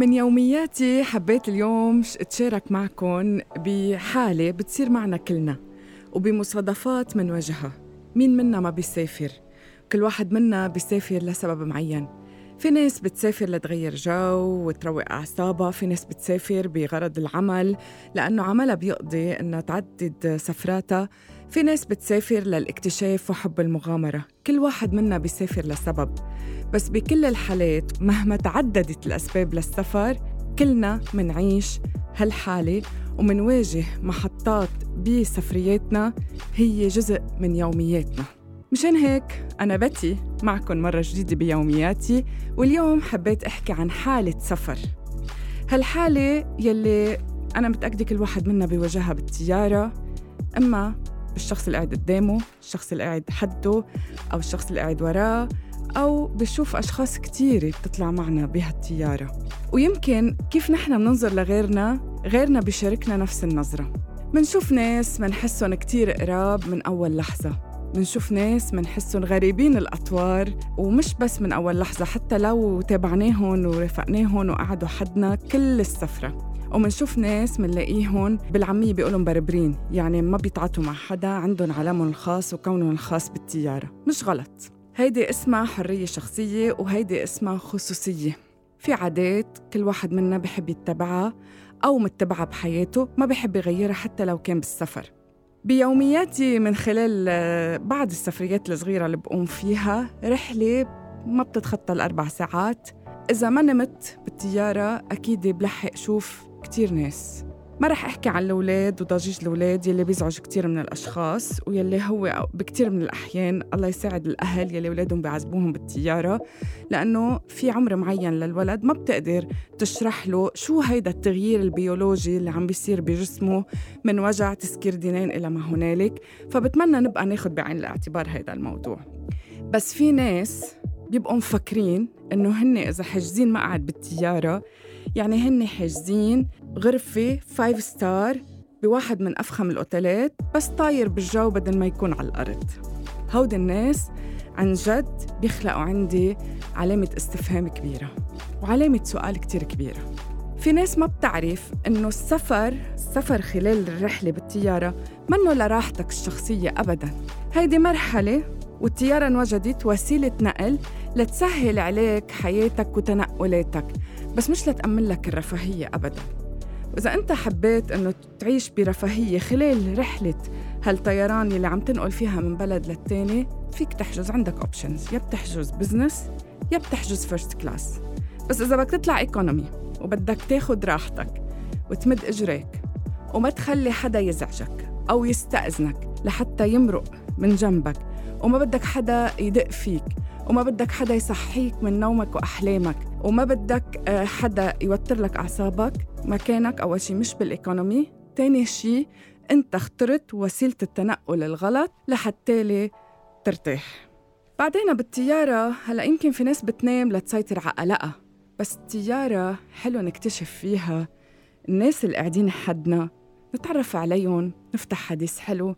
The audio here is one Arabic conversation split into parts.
من يومياتي حبيت اليوم اتشارك معكم بحالة بتصير معنا كلنا وبمصادفات منواجهها مين منا ما بيسافر؟ كل واحد منا بيسافر لسبب معين. في ناس بتسافر لتغير جو وتروق أعصابها في ناس بتسافر بغرض العمل لأنه عملها بيقضي إنها تعدد سفراتها. في ناس بتسافر للاكتشاف وحب المغامرة كل واحد منا بيسافر لسبب. بس بكل الحالات مهما تعددت الأسباب للسفر كلنا منعيش هالحالة ومنواجه محطات بسفرياتنا هي جزء من يومياتنا. مشان هيك أنا بتي معكم مرة جديدة بيومياتي واليوم حبيت أحكي عن حالة سفر. هالحالة يلي أنا متأكدة كل واحد منا بيواجهها بالتيارة إما بالشخص اللي قاعد قدامه الشخص اللي قاعد حده أو الشخص اللي قاعد وراه أو بشوف أشخاص كتيرة بتطلع معنا بهالتيارة ويمكن كيف نحن بننظر لغيرنا غيرنا بيشاركنا نفس النظرة. منشوف ناس منحسهم كتير قراب من أول لحظة. منشوف ناس منحسهم غريبين الأطوار ومش بس من أول لحظة حتى لو تابعناهم ورافقناهم وقعدوا حدنا كل السفرة. ومنشوف ناس منلاقيهم بالعامية بيقولوا مبربرين يعني ما بيتعاطوا مع حدا عندهم عالمهم الخاص وكونهم الخاص بالتيارة. مش غلط. هيدي اسمها حرية شخصية وهيدي اسمها خصوصية. في عادات كل واحد منا بحب يتبعها أو متبعها بحياته ما بحب يغيرها حتى لو كان بالسفر. بيومياتي من خلال آه، بعض السفريات الصغيرة اللي بقوم فيها رحلة ما بتتخطى الأربع ساعات. إذا ما نمت بالطيارة أكيد بلحق شوف كتير ناس. ما رح أحكي عن الأولاد وضجيج الأولاد يلي بيزعج كتير من الأشخاص ويلي هو بكتير من الأحيان الله يساعد الأهل يلي أولادهم بيعذبوهم بالطيارة لأنه في عمر معين للولد ما بتقدر تشرح له شو هيدا التغيير البيولوجي اللي عم بيصير بجسمه من وجع تسكير دينين إلى ما هنالك. فبتمنى نبقى ناخد بعين الاعتبار هيدا الموضوع. بس في ناس بيبقوا مفكرين إنه هن إذا حاجزين مقعد بالطيارة يعني هن حاجزين غرفة five star بواحد من أفخم الأوتيلات بس طاير بالجو بدل ما يكون على الأرض. هودي الناس عن جد بيخلقوا عندي علامة استفهام كبيرة وعلامة سؤال كتير كبيرة. في ناس ما بتعرف إنه السفر السفر خلال الرحلة بالطيارة منه لراحتك الشخصية أبداً. هيدي مرحلة والطيارة انوجدت وسيلة نقل لتسهل عليك حياتك وتنقلاتك. بس مش لتأمن لك الرفاهية أبداً. وإذا أنت حبيت أنه تعيش برفاهية خلال رحلة هالطيران اللي عم تنقل فيها من بلد للتاني فيك تحجز عندك options يا بتحجز business يا بتحجز first class بس إذا بدك تطلع economy وبدك تاخد راحتك وتمد إجريك وما تخلي حدا يزعجك أو يستأذنك لحتى يمرق من جنبك وما بدك حدا يدق فيك وما بدك حدا يصحيك من نومك وأحلامك وما بدك آه، حدا يوتر لك أعصابك مكانك أول شي مش بالإيكونومي تاني شي أنت اخترت وسيلة التنقل الغلط لحتى ترتاح. بعدين بالطيارة هلا يمكن في ناس بتنام لتسيطر على قلقها بس الطيارة حلو نكتشف فيها الناس اللي قاعدين حدنا نتعرف عليهم نفتح حديث حلو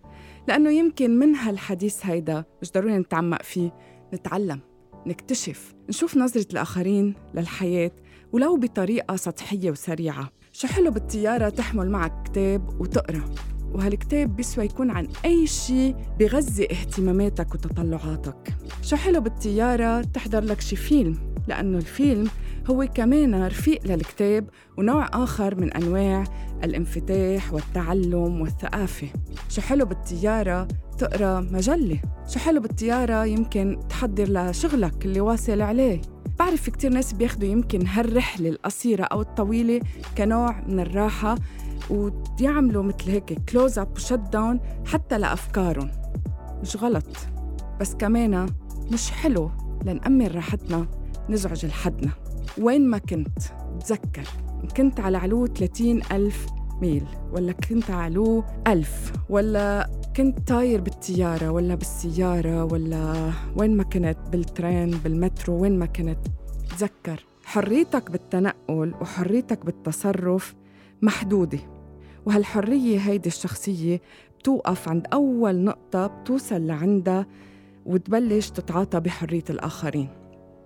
لأنه يمكن من هالحديث هيدا مش ضروري نتعمق فيه. نتعلم نكتشف نشوف نظرة الآخرين للحياة ولو بطريقة سطحية وسريعة. شو حلو بالطيارة تحمل معك كتاب وتقرأ وهالكتاب بيسوى يكون عن أي شيء بغذي اهتماماتك وتطلعاتك. شو حلو بالطيارة تحضر لك شي فيلم لأنه الفيلم هو كمان رفيق للكتاب ونوع آخر من أنواع الانفتاح والتعلم والثقافة. شو حلو بالطيارة تقرأ مجلة. شو حلو بالطيارة يمكن تحضر لشغلك اللي واصل عليه. بعرف كتير ناس بياخدوا يمكن هالرحلة القصيرة أو الطويلة كنوع من الراحة ويعملوا مثل هيك close up و shut down حتى لأفكارهم. مش غلط. بس كمان مش حلو لنأمن راحتنا نزعج لحدنا. وين ما كنت تذكر كنت على علو 30 ألف ميل ولا كنت علو ألف ولا كنت طاير بالطيارة ولا بالسيارة ولا وين ما كنت بال train بالمترو وين ما كنت تذكر. حريتك بالتنقل وحريتك بالتصرف محدودة. وهالحرية هيدي الشخصية بتوقف عند أول نقطة بتوصل لعندها وتبلش تتعاطى بحرية الآخرين.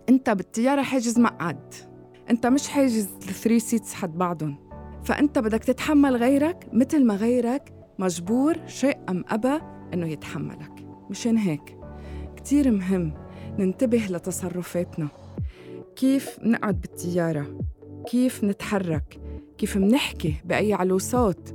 أنت بالطيارة حاجز مقعد. أنت مش حاجز ال three seats حد بعضهم. فأنت بدك تتحمل غيرك مثل ما غيرك مجبور شاء أم أبى إنه يتحملك. مشان هيك كتير مهم ننتبه لتصرفاتنا. كيف نقعد بالتيارة؟ كيف نتحرك؟ كيف منحكي بأي علو صوت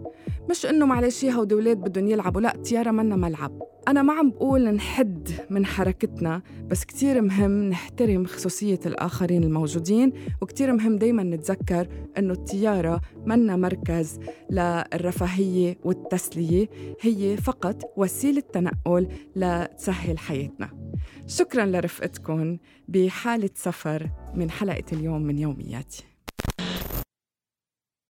مش إنه معلش هودي ولاد بدهم يلعبوا لا التيارة منا ملعب. أنا ما عم بقول نحد من حركتنا بس كتير مهم نحترم خصوصية الآخرين الموجودين وكتير مهم دايما نتذكر إنه التيارة منا مركز للرفاهية والتسلية هي فقط وسيلة تنقل لتسهل حياتنا. شكرا لرفقتكم بحالة سفر من حلقة اليوم من يومياتي.